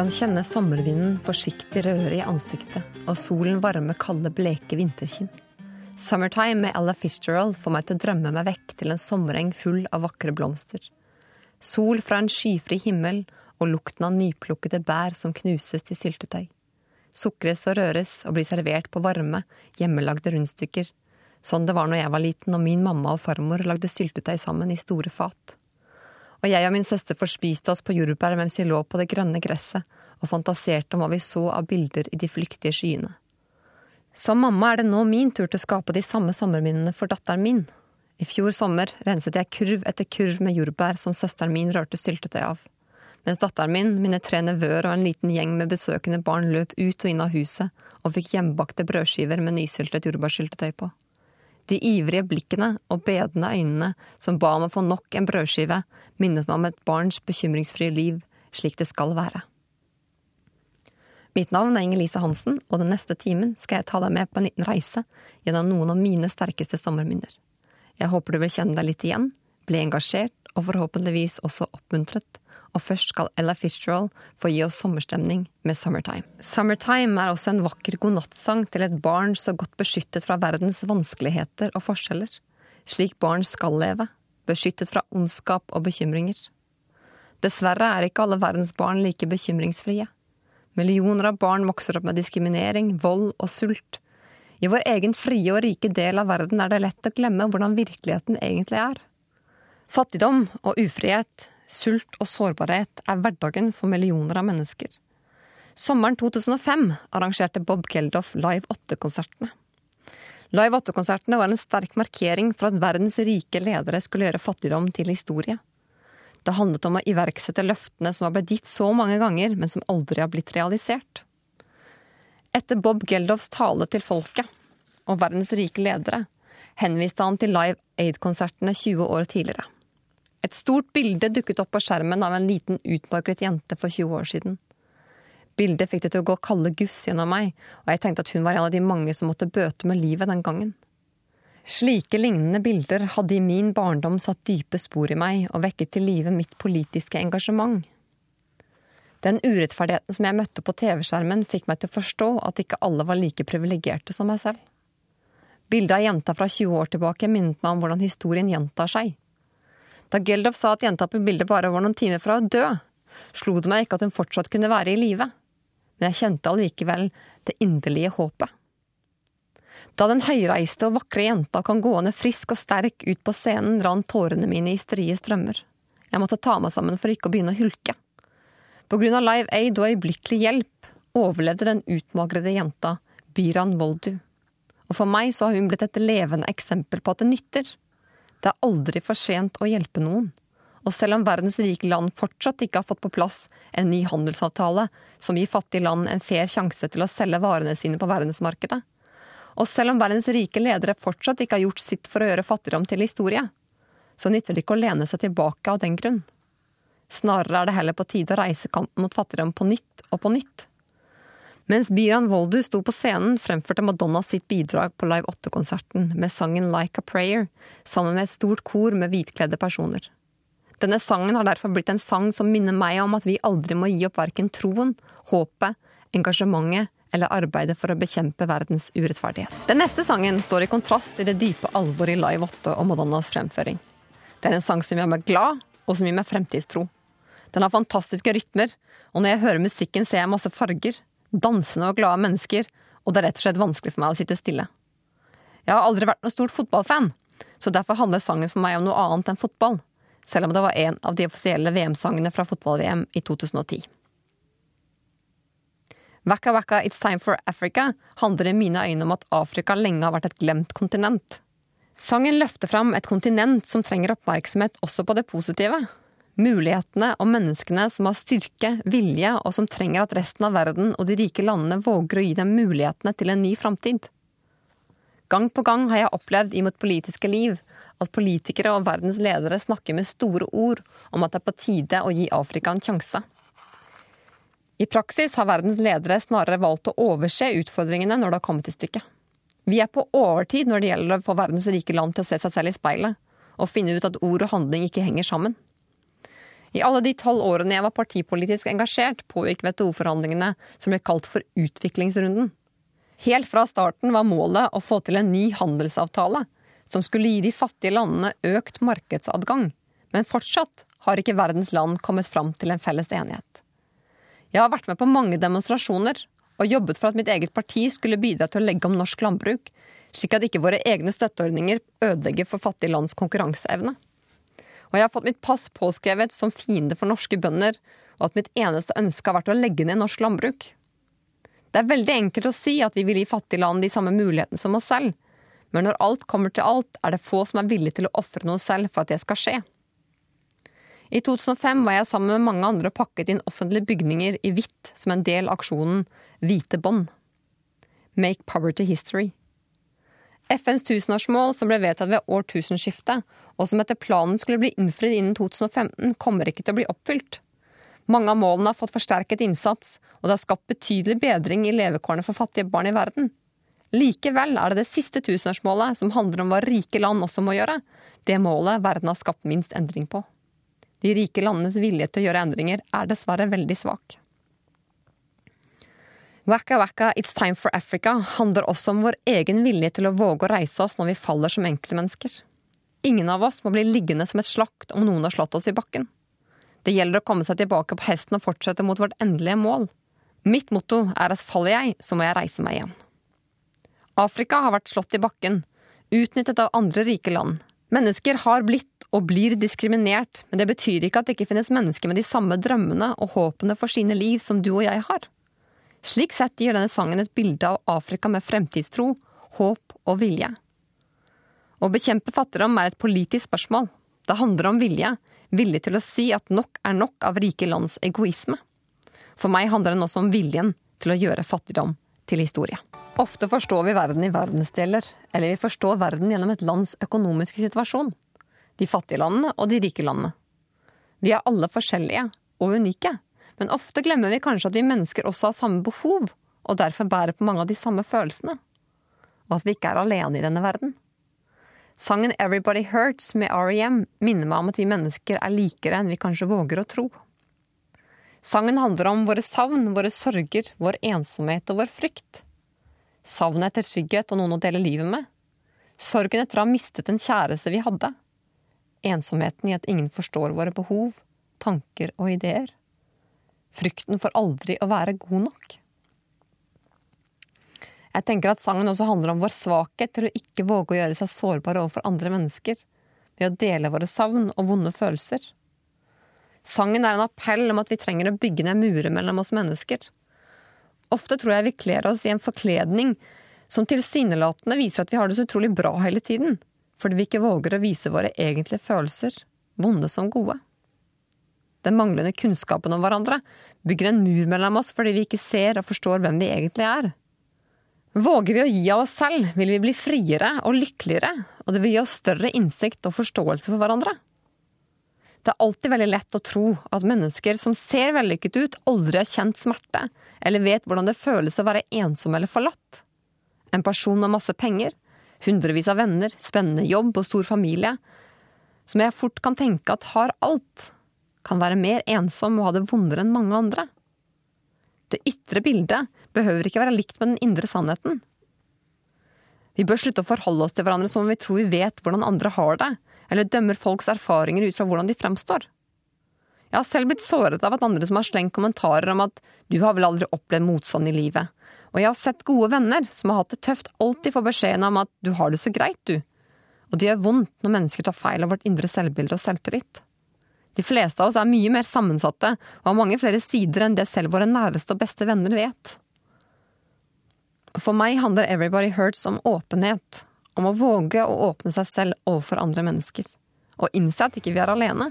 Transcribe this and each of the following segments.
kan kjenne sommervinden forsiktig røre i ansiktet, og solen varme kalde, bleke vinterkinn. Summertime med Ella Fitzgerald får meg til å drømme meg vekk til en sommereng full av vakre blomster. Sol fra en skyfri himmel og lukten av nyplukkede bær som knuses til syltetøy. Sukres og røres og blir servert på varme, hjemmelagde rundstykker. Sånn det var når jeg var liten og min mamma og farmor lagde syltetøy sammen i store fat. Og jeg og min søster forspiste oss på jordbær mens vi lå på det grønne gresset og fantaserte om hva vi så av bilder i de flyktige skyene. Som mamma er det nå min tur til å skape de samme sommerminnene for datteren min. I fjor sommer renset jeg kurv etter kurv med jordbær som søsteren min rørte syltetøy av. Mens datteren min, mine tre nevøer og en liten gjeng med besøkende barn løp ut og inn av huset og fikk hjemmebakte brødskiver med nysyltet jordbærsyltetøy på. De ivrige blikkene og bedende øynene som ba om å få nok en brødskive, minnet meg om et barns bekymringsfrie liv, slik det skal være. Mitt navn er Inger-Lise Hansen, og den neste timen skal jeg ta deg med på en liten reise gjennom noen av mine sterkeste sommerminner. Jeg håper du vil kjenne deg litt igjen, bli engasjert og forhåpentligvis også oppmuntret. Og først skal Ella Fitzgerald få gi oss sommerstemning med Summertime. Summertime er også en vakker godnattsang til et barn så godt beskyttet fra verdens vanskeligheter og forskjeller. Slik barn skal leve, beskyttet fra ondskap og bekymringer. Dessverre er ikke alle verdens barn like bekymringsfrie. Millioner av barn vokser opp med diskriminering, vold og sult. I vår egen frie og rike del av verden er det lett å glemme hvordan virkeligheten egentlig er. Fattigdom og ufrihet, sult og sårbarhet er hverdagen for millioner av mennesker. Sommeren 2005 arrangerte Bob Geldof Live 8-konsertene. Live 8-konsertene var en sterk markering for at verdens rike ledere skulle gjøre fattigdom til historie. Det handlet om å iverksette løftene som har blitt gitt så mange ganger, men som aldri har blitt realisert. Etter Bob Geldofs tale til folket og verdens rike ledere henviste han til Live Aid-konsertene 20 år tidligere. Et stort bilde dukket opp på skjermen av en liten utmarkret jente for 20 år siden. Bildet fikk det til å gå kalde gufs gjennom meg, og jeg tenkte at hun var en av de mange som måtte bøte med livet den gangen. Slike lignende bilder hadde i min barndom satt dype spor i meg og vekket til live mitt politiske engasjement. Den urettferdigheten som jeg møtte på TV-skjermen, fikk meg til å forstå at ikke alle var like privilegerte som meg selv. Bildet av jenta fra 20 år tilbake minnet meg om hvordan historien gjentar seg. Da Geldof sa at jenta på bildet bare var noen timer fra å dø, slo det meg ikke at hun fortsatt kunne være i live, men jeg kjente allikevel det inderlige håpet. Da den høyreiste og vakre jenta kom gående frisk og sterk ut på scenen, rant tårene mine i strie strømmer. Jeg måtte ta meg sammen for ikke å begynne å hulke. På grunn av Live Aid og øyeblikkelig hjelp overlevde den utmagrede jenta, Biran Voldu. Og for meg så har hun blitt et levende eksempel på at det nytter. Det er aldri for sent å hjelpe noen. Og selv om verdens rike land fortsatt ikke har fått på plass en ny handelsavtale som gir fattige land en fair sjanse til å selge varene sine på verdensmarkedet, og selv om verdens rike ledere fortsatt ikke har gjort sitt for å gjøre fattigdom til historie, så nytter det ikke å lene seg tilbake av den grunn. Snarere er det heller på tide å reise kampen mot fattigdom på nytt og på nytt. Mens Biran Voldu sto på scenen, fremførte Madonna sitt bidrag på Live 8-konserten med sangen Like a Prayer, sammen med et stort kor med hvitkledde personer. Denne sangen har derfor blitt en sang som minner meg om at vi aldri må gi opp verken troen, håpet, engasjementet eller arbeidet for å bekjempe verdens urettferdighet. Den neste sangen står i kontrast til det dype alvoret i Live 8 og Madonnas fremføring. Det er en sang som gjør meg glad, og som gir meg fremtidstro. Den har fantastiske rytmer, og når jeg hører musikken ser jeg masse farger, dansende og glade mennesker, og det er rett og slett vanskelig for meg å sitte stille. Jeg har aldri vært noe stort fotballfan, så derfor handler sangen for meg om noe annet enn fotball, selv om det var en av de offisielle VM-sangene fra fotball-VM i 2010. Waka Waka It's Time for Africa handler i mine øyne om at Afrika lenge har vært et glemt kontinent. Sangen løfter fram et kontinent som trenger oppmerksomhet også på det positive. Mulighetene og menneskene som har styrke, vilje, og som trenger at resten av verden og de rike landene våger å gi dem mulighetene til en ny framtid. Gang på gang har jeg opplevd i mitt politiske liv at politikere og verdens ledere snakker med store ord om at det er på tide å gi Afrika en sjanse. I praksis har verdens ledere snarere valgt å overse utfordringene når det har kommet til stykket. Vi er på overtid når det gjelder å få verdens rike land til å se seg selv i speilet, og finne ut at ord og handling ikke henger sammen. I alle de tolv årene jeg var partipolitisk engasjert, pågikk WTO-forhandlingene som ble kalt for utviklingsrunden. Helt fra starten var målet å få til en ny handelsavtale som skulle gi de fattige landene økt markedsadgang, men fortsatt har ikke verdens land kommet fram til en felles enighet. Jeg har vært med på mange demonstrasjoner og jobbet for at mitt eget parti skulle bidra til å legge om norsk landbruk, slik at ikke våre egne støtteordninger ødelegger for fattige lands konkurranseevne. Og jeg har fått mitt pass påskrevet som fiende for norske bønder, og at mitt eneste ønske har vært å legge ned norsk landbruk. Det er veldig enkelt å si at vi vil gi fattige land de samme mulighetene som oss selv, men når alt kommer til alt, er det få som er villige til å ofre noe selv for at det skal skje. I 2005 var jeg sammen med mange andre og pakket inn offentlige bygninger i hvitt som en del av aksjonen Hvite bånd. Make poverty history. FNs tusenårsmål, som ble vedtatt ved årtusenskiftet, og som etter planen skulle bli innfridd innen 2015, kommer ikke til å bli oppfylt. Mange av målene har fått forsterket innsats, og det har skapt betydelig bedring i levekårene for fattige barn i verden. Likevel er det det siste tusenårsmålet, som handler om hva rike land også må gjøre, det målet verden har skapt minst endring på. De rike landenes vilje til å gjøre endringer er dessverre veldig svak. Waka Waka It's Time for Africa handler også om vår egen vilje til å våge å reise oss når vi faller som enkeltmennesker. Ingen av oss må bli liggende som et slakt om noen har slått oss i bakken. Det gjelder å komme seg tilbake på hesten og fortsette mot vårt endelige mål. Mitt motto er at faller jeg, så må jeg reise meg igjen. Afrika har vært slått i bakken, utnyttet av andre rike land. Mennesker har blitt og blir diskriminert, men det betyr ikke at det ikke finnes mennesker med de samme drømmene og håpene for sine liv som du og jeg har. Slik sett gir denne sangen et bilde av Afrika med fremtidstro, håp og vilje. Å bekjempe fattigdom er et politisk spørsmål. Det handler om vilje, vilje til å si at nok er nok av rike lands egoisme. For meg handler den også om viljen til å gjøre fattigdom til historie. Ofte forstår vi verden i verdensdeler, eller vi forstår verden gjennom et lands økonomiske situasjon. De fattige landene og de rike landene. Vi er alle forskjellige og unike, men ofte glemmer vi kanskje at vi mennesker også har samme behov, og derfor bærer på mange av de samme følelsene. Og at vi ikke er alene i denne verden. Sangen Everybody Hurts med REM minner meg om at vi mennesker er likere enn vi kanskje våger å tro. Sangen handler om våre savn, våre sorger, vår ensomhet og vår frykt. Savnet etter trygghet og noen å dele livet med. Sorgen etter å ha mistet en kjæreste vi hadde. Ensomheten i at ingen forstår våre behov, tanker og ideer. Frykten for aldri å være god nok. Jeg tenker at sangen også handler om vår svakhet til å ikke våge å gjøre seg sårbare overfor andre mennesker, ved å dele våre savn og vonde følelser. Sangen er en appell om at vi trenger å bygge ned murer mellom oss mennesker. Ofte tror jeg vi kler oss i en forkledning som tilsynelatende viser at vi har det så utrolig bra hele tiden, fordi vi ikke våger å vise våre egentlige følelser, vonde som gode. Den manglende kunnskapen om hverandre bygger en mur mellom oss fordi vi ikke ser og forstår hvem vi egentlig er. Våger vi å gi av oss selv, vil vi bli friere og lykkeligere, og det vil gi oss større innsikt og forståelse for hverandre. Det er alltid veldig lett å tro at mennesker som ser vellykket ut, aldri har kjent smerte, eller vet hvordan det føles å være ensom eller forlatt. En person med masse penger, hundrevis av venner, spennende jobb og stor familie, som jeg fort kan tenke at har alt, kan være mer ensom og ha det vondere enn mange andre. Det ytre bildet behøver ikke være likt med den indre sannheten. Vi bør slutte å forholde oss til hverandre som om vi tror vi vet hvordan andre har det, eller dømmer folks erfaringer ut fra hvordan de fremstår. Jeg har selv blitt såret av at andre som har slengt kommentarer om at du har vel aldri opplevd motstand i livet, og jeg har sett gode venner som har hatt det tøft, alltid får beskjeden om at du har det så greit, du, og det gjør vondt når mennesker tar feil av vårt indre selvbilde og selvtillit. De fleste av oss er mye mer sammensatte og har mange flere sider enn det selv våre næreste og beste venner vet. For meg handler Everybody Hurts om åpenhet, om å våge å åpne seg selv overfor andre mennesker, og innse at ikke vi er alene,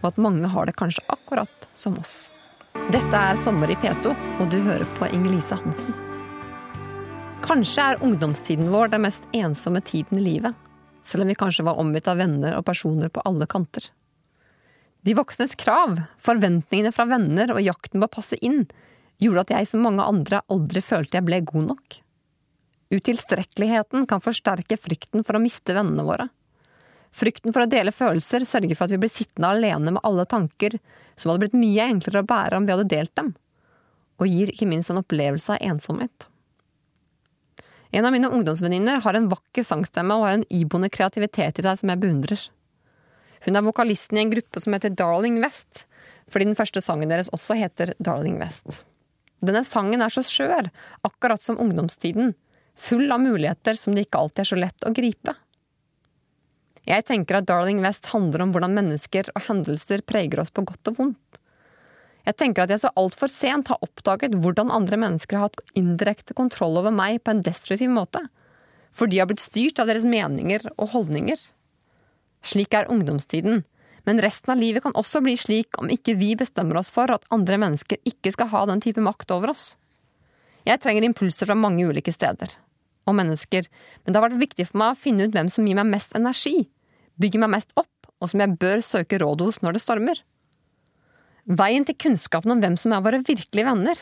og at mange har det kanskje akkurat som oss. Dette er Sommer i P2, og du hører på Inger-Lise Hansen. Kanskje er ungdomstiden vår den mest ensomme tiden i livet, selv om vi kanskje var omgitt av venner og personer på alle kanter. De voksnes krav, forventningene fra venner og jakten på å passe inn gjorde at jeg som mange andre aldri følte jeg ble god nok. Utilstrekkeligheten kan forsterke frykten for å miste vennene våre. Frykten for å dele følelser sørger for at vi blir sittende alene med alle tanker som hadde blitt mye enklere å bære om vi hadde delt dem, og gir ikke minst en opplevelse av ensomhet. En av mine ungdomsvenninner har en vakker sangstemme og har en iboende kreativitet i seg som jeg beundrer. Hun er vokalisten i en gruppe som heter Darling West, fordi den første sangen deres også heter Darling West. Denne sangen er så skjør, akkurat som ungdomstiden, full av muligheter som det ikke alltid er så lett å gripe. Jeg tenker at Darling West handler om hvordan mennesker og hendelser preger oss på godt og vondt. Jeg tenker at jeg så altfor sent har oppdaget hvordan andre mennesker har hatt indirekte kontroll over meg på en destruktiv måte, for de har blitt styrt av deres meninger og holdninger. Slik er ungdomstiden, men resten av livet kan også bli slik om ikke vi bestemmer oss for at andre mennesker ikke skal ha den type makt over oss. Jeg trenger impulser fra mange ulike steder. Og mennesker, men det har vært viktig for meg å finne ut hvem som gir meg mest energi, bygger meg mest opp, og som jeg bør søke råd hos når det stormer. Veien til kunnskapen om hvem som er våre virkelige venner,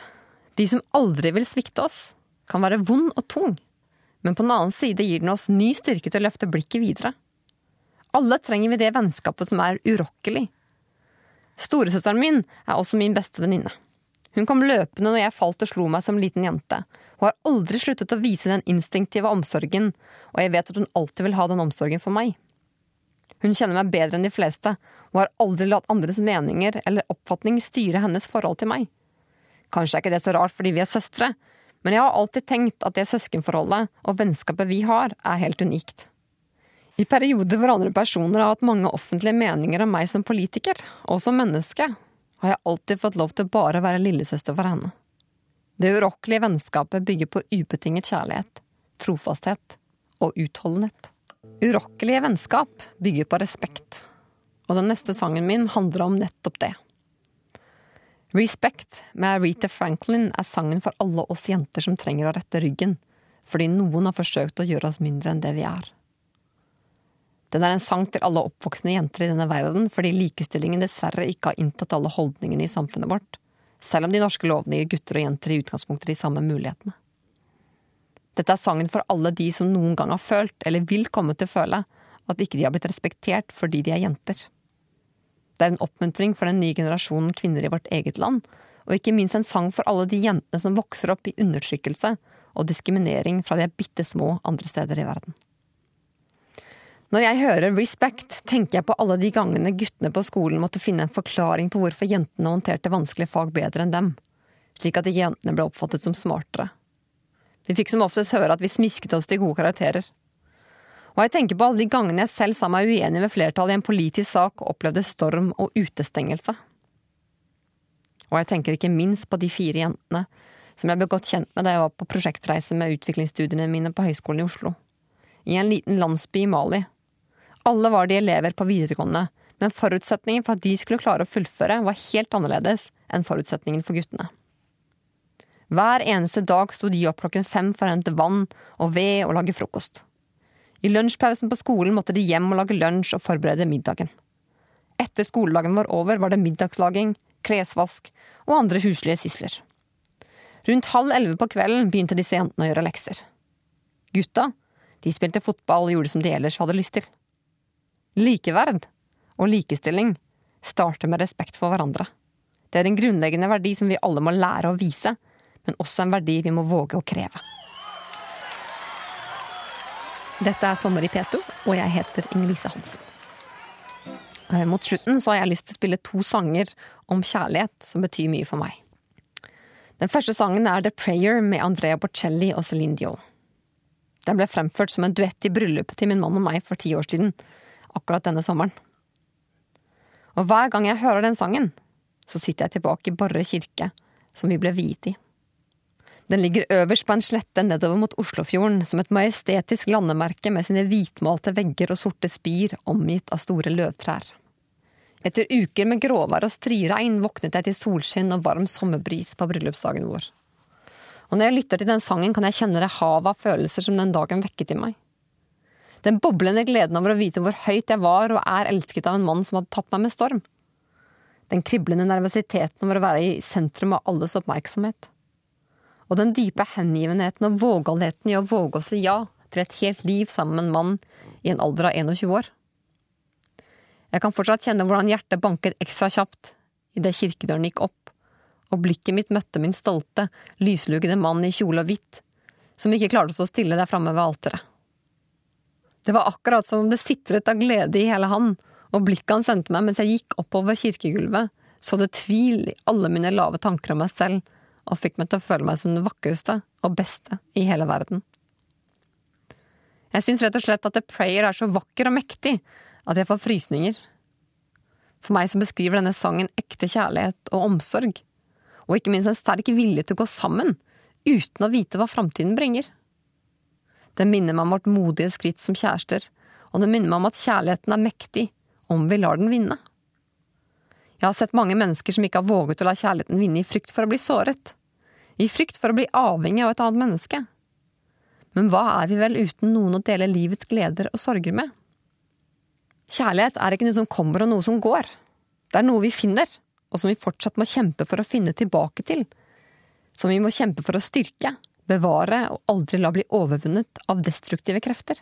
de som aldri vil svikte oss, kan være vond og tung, men på den annen side gir den oss ny styrke til å løfte blikket videre. Alle trenger vi det vennskapet som er urokkelig. Storesøsteren min er også min beste venninne. Hun kom løpende når jeg falt og slo meg som liten jente. Hun har aldri sluttet å vise den instinktive omsorgen, og jeg vet at hun alltid vil ha den omsorgen for meg. Hun kjenner meg bedre enn de fleste, og har aldri latt andres meninger eller oppfatning styre hennes forhold til meg. Kanskje er ikke det så rart fordi vi er søstre, men jeg har alltid tenkt at det søskenforholdet og vennskapet vi har, er helt unikt. I perioder hvor andre personer har hatt mange offentlige meninger om meg som politiker, og som menneske, har jeg alltid fått lov til bare å være lillesøster for henne. Det urokkelige vennskapet bygger på ubetinget kjærlighet, trofasthet og utholdenhet. Urokkelige vennskap bygger på respekt, og den neste sangen min handler om nettopp det. Respect med Rita Franklin er sangen for alle oss jenter som trenger å rette ryggen, fordi noen har forsøkt å gjøre oss mindre enn det vi er. Den er en sang til alle oppvoksende jenter i denne verden, fordi likestillingen dessverre ikke har inntatt alle holdningene i samfunnet vårt, selv om de norske lovene gir gutter og jenter i utgangspunktet de samme mulighetene. Dette er sangen for alle de som noen gang har følt, eller vil komme til å føle, at ikke de har blitt respektert fordi de er jenter. Det er en oppmuntring for den nye generasjonen kvinner i vårt eget land, og ikke minst en sang for alle de jentene som vokser opp i undertrykkelse og diskriminering fra de er bitte små andre steder i verden. Når jeg hører respect, tenker jeg på alle de gangene guttene på skolen måtte finne en forklaring på hvorfor jentene håndterte vanskelige fag bedre enn dem, slik at ikke jentene ble oppfattet som smartere. Vi fikk som oftest høre at vi smisket oss til gode karakterer. Og jeg tenker på alle de gangene jeg selv sa meg uenig med flertallet i en politisk sak og opplevde storm og utestengelse. Og jeg tenker ikke minst på de fire jentene som jeg ble godt kjent med da jeg var på prosjektreise med utviklingsstudiene mine på Høgskolen i Oslo. I en liten landsby i Mali, alle var de elever på videregående, men forutsetningen for at de skulle klare å fullføre, var helt annerledes enn forutsetningen for guttene. Hver eneste dag sto de opp klokken fem for å hente vann og ved og lage frokost. I lunsjpausen på skolen måtte de hjem og lage lunsj og forberede middagen. Etter skoledagen var over, var det middagslaging, klesvask og andre huslige sysler. Rundt halv elleve på kvelden begynte disse jentene å gjøre lekser. Gutta de spilte fotball og gjorde som de ellers hadde lyst til. Likeverd og likestilling starter med respekt for hverandre. Det er en grunnleggende verdi som vi alle må lære å vise, men også en verdi vi må våge å kreve. Dette er Sommer i P2, og jeg heter Inger-Lise Hansen. Eh, mot slutten så har jeg lyst til å spille to sanger om kjærlighet som betyr mye for meg. Den første sangen er The Prayer med Andrea Bocelli og Céline Dion. Den ble fremført som en duett i bryllupet til min mann og meg for ti år siden, akkurat denne sommeren. Og hver gang jeg hører den sangen, så sitter jeg tilbake i Borre kirke, som vi ble viet i. Den ligger øverst på en slette nedover mot Oslofjorden, som et majestetisk landemerke med sine hvitmalte vegger og sorte spir omgitt av store løvtrær. Etter uker med gråvær og striregn våknet jeg til solskinn og varm sommerbris på bryllupsdagen vår. Og når jeg lytter til den sangen, kan jeg kjenne det havet av følelser som den dagen vekket i meg. Den boblende gleden over å vite hvor høyt jeg var og er elsket av en mann som hadde tatt meg med storm. Den kriblende nervøsiteten over å være i sentrum av alles oppmerksomhet. Og den dype hengivenheten og vågalheten i å våge å si ja til et helt liv sammen med en mann i en alder av 21 år. Jeg kan fortsatt kjenne hvordan hjertet banket ekstra kjapt idet kirkedøren gikk opp, og blikket mitt møtte min stolte, lyslugede mann i kjole og hvitt, som ikke klarte å stå stille der framme ved alteret. Det var akkurat som om det sitret av glede i hele han, og blikket han sendte meg mens jeg gikk oppover kirkegulvet, så det tvil i alle mine lave tanker om meg selv, og fikk meg til å føle meg som den vakreste og beste i hele verden. Jeg syns rett og slett at The Prayer er så vakker og mektig at jeg får frysninger. For meg som beskriver denne sangen ekte kjærlighet og omsorg, og ikke minst en sterk vilje til å gå sammen, uten å vite hva framtiden bringer. Den minner meg om vårt modige skritt som kjærester, og den minner meg om at kjærligheten er mektig om vi lar den vinne. Jeg har sett mange mennesker som ikke har våget å la kjærligheten vinne i frykt for å bli såret, i frykt for å bli avhengig av et annet menneske. Men hva er vi vel uten noen å dele livets gleder og sorger med? Kjærlighet er ikke noe som kommer og noe som går. Det er noe vi finner, og som vi fortsatt må kjempe for å finne tilbake til. Som vi må kjempe for å styrke, bevare og aldri la bli overvunnet av destruktive krefter.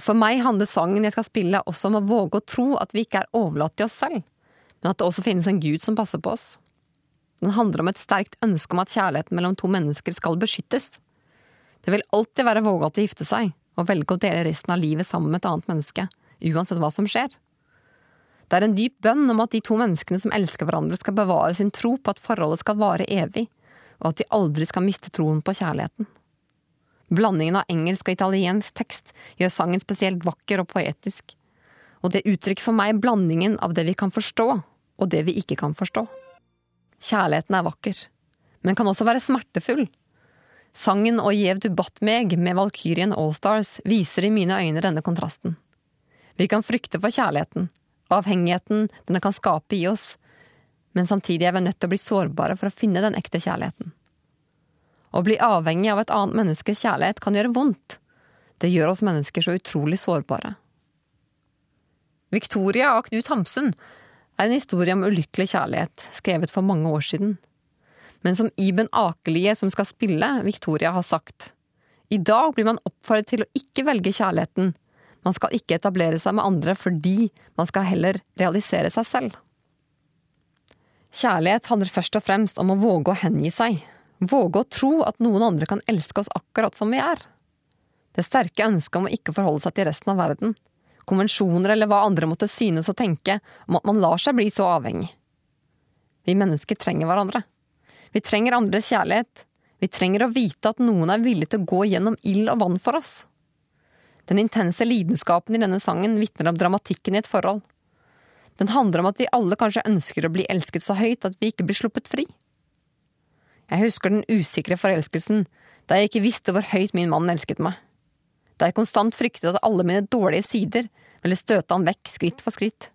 For meg handler sangen jeg skal spille også om å våge å tro at vi ikke er overlatt til oss selv, men at det også finnes en gud som passer på oss. Den handler om et sterkt ønske om at kjærligheten mellom to mennesker skal beskyttes. Det vil alltid være vågalt å gifte seg og velge å dele resten av livet sammen med et annet menneske, uansett hva som skjer. Det er en dyp bønn om at de to menneskene som elsker hverandre, skal bevare sin tro på at forholdet skal vare evig, og at de aldri skal miste troen på kjærligheten. Blandingen av engelsk og italiensk tekst gjør sangen spesielt vakker og poetisk, og det uttrykker for meg blandingen av det vi kan forstå, og det vi ikke kan forstå. Kjærligheten er vakker, men kan også være smertefull. Sangen Og gjev du batt meg med Valkyrien Allstars viser i mine øyne denne kontrasten. Vi kan frykte for kjærligheten, avhengigheten denne kan skape i oss, men samtidig er vi nødt til å bli sårbare for å finne den ekte kjærligheten. Å bli avhengig av et annet menneskes kjærlighet kan gjøre vondt. Det gjør oss mennesker så utrolig sårbare. Victoria av Knut Hamsun er en historie om ulykkelig kjærlighet, skrevet for mange år siden. Men som Iben Akelie, som skal spille Victoria, har sagt, i dag blir man oppfordret til å ikke velge kjærligheten, man skal ikke etablere seg med andre fordi man skal heller realisere seg selv. Kjærlighet handler først og fremst om å våge å hengi seg, våge å tro at noen andre kan elske oss akkurat som vi er. Det sterke ønsket om å ikke forholde seg til resten av verden, konvensjoner eller hva andre måtte synes og tenke om at man lar seg bli så avhengig. Vi mennesker trenger hverandre. Vi trenger andres kjærlighet. Vi trenger å vite at noen er villig til å gå gjennom ild og vann for oss. Den intense lidenskapen i denne sangen vitner om dramatikken i et forhold. Den handler om at vi alle kanskje ønsker å bli elsket så høyt at vi ikke blir sluppet fri. Jeg husker den usikre forelskelsen da jeg ikke visste hvor høyt min mann elsket meg. Da jeg konstant fryktet at alle mine dårlige sider ville støte han vekk skritt for skritt.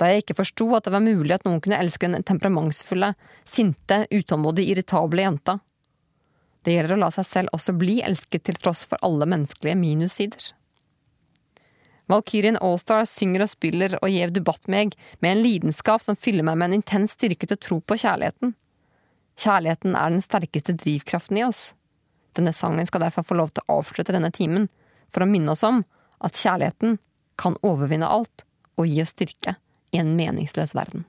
Da jeg ikke forsto at det var mulig at noen kunne elske den temperamentsfulle, sinte, utålmodige, irritable jenta. Det gjelder å la seg selv også bli elsket til tross for alle menneskelige minussider. Valkyrien Allstar synger og spiller og gjev dubatt meg med en lidenskap som fyller meg med en intens styrke til å tro på kjærligheten. Kjærligheten er den sterkeste drivkraften i oss. Denne sangen skal derfor få lov til å avslutte denne timen, for å minne oss om at kjærligheten kan overvinne alt og gi oss styrke i en meningsløs verden.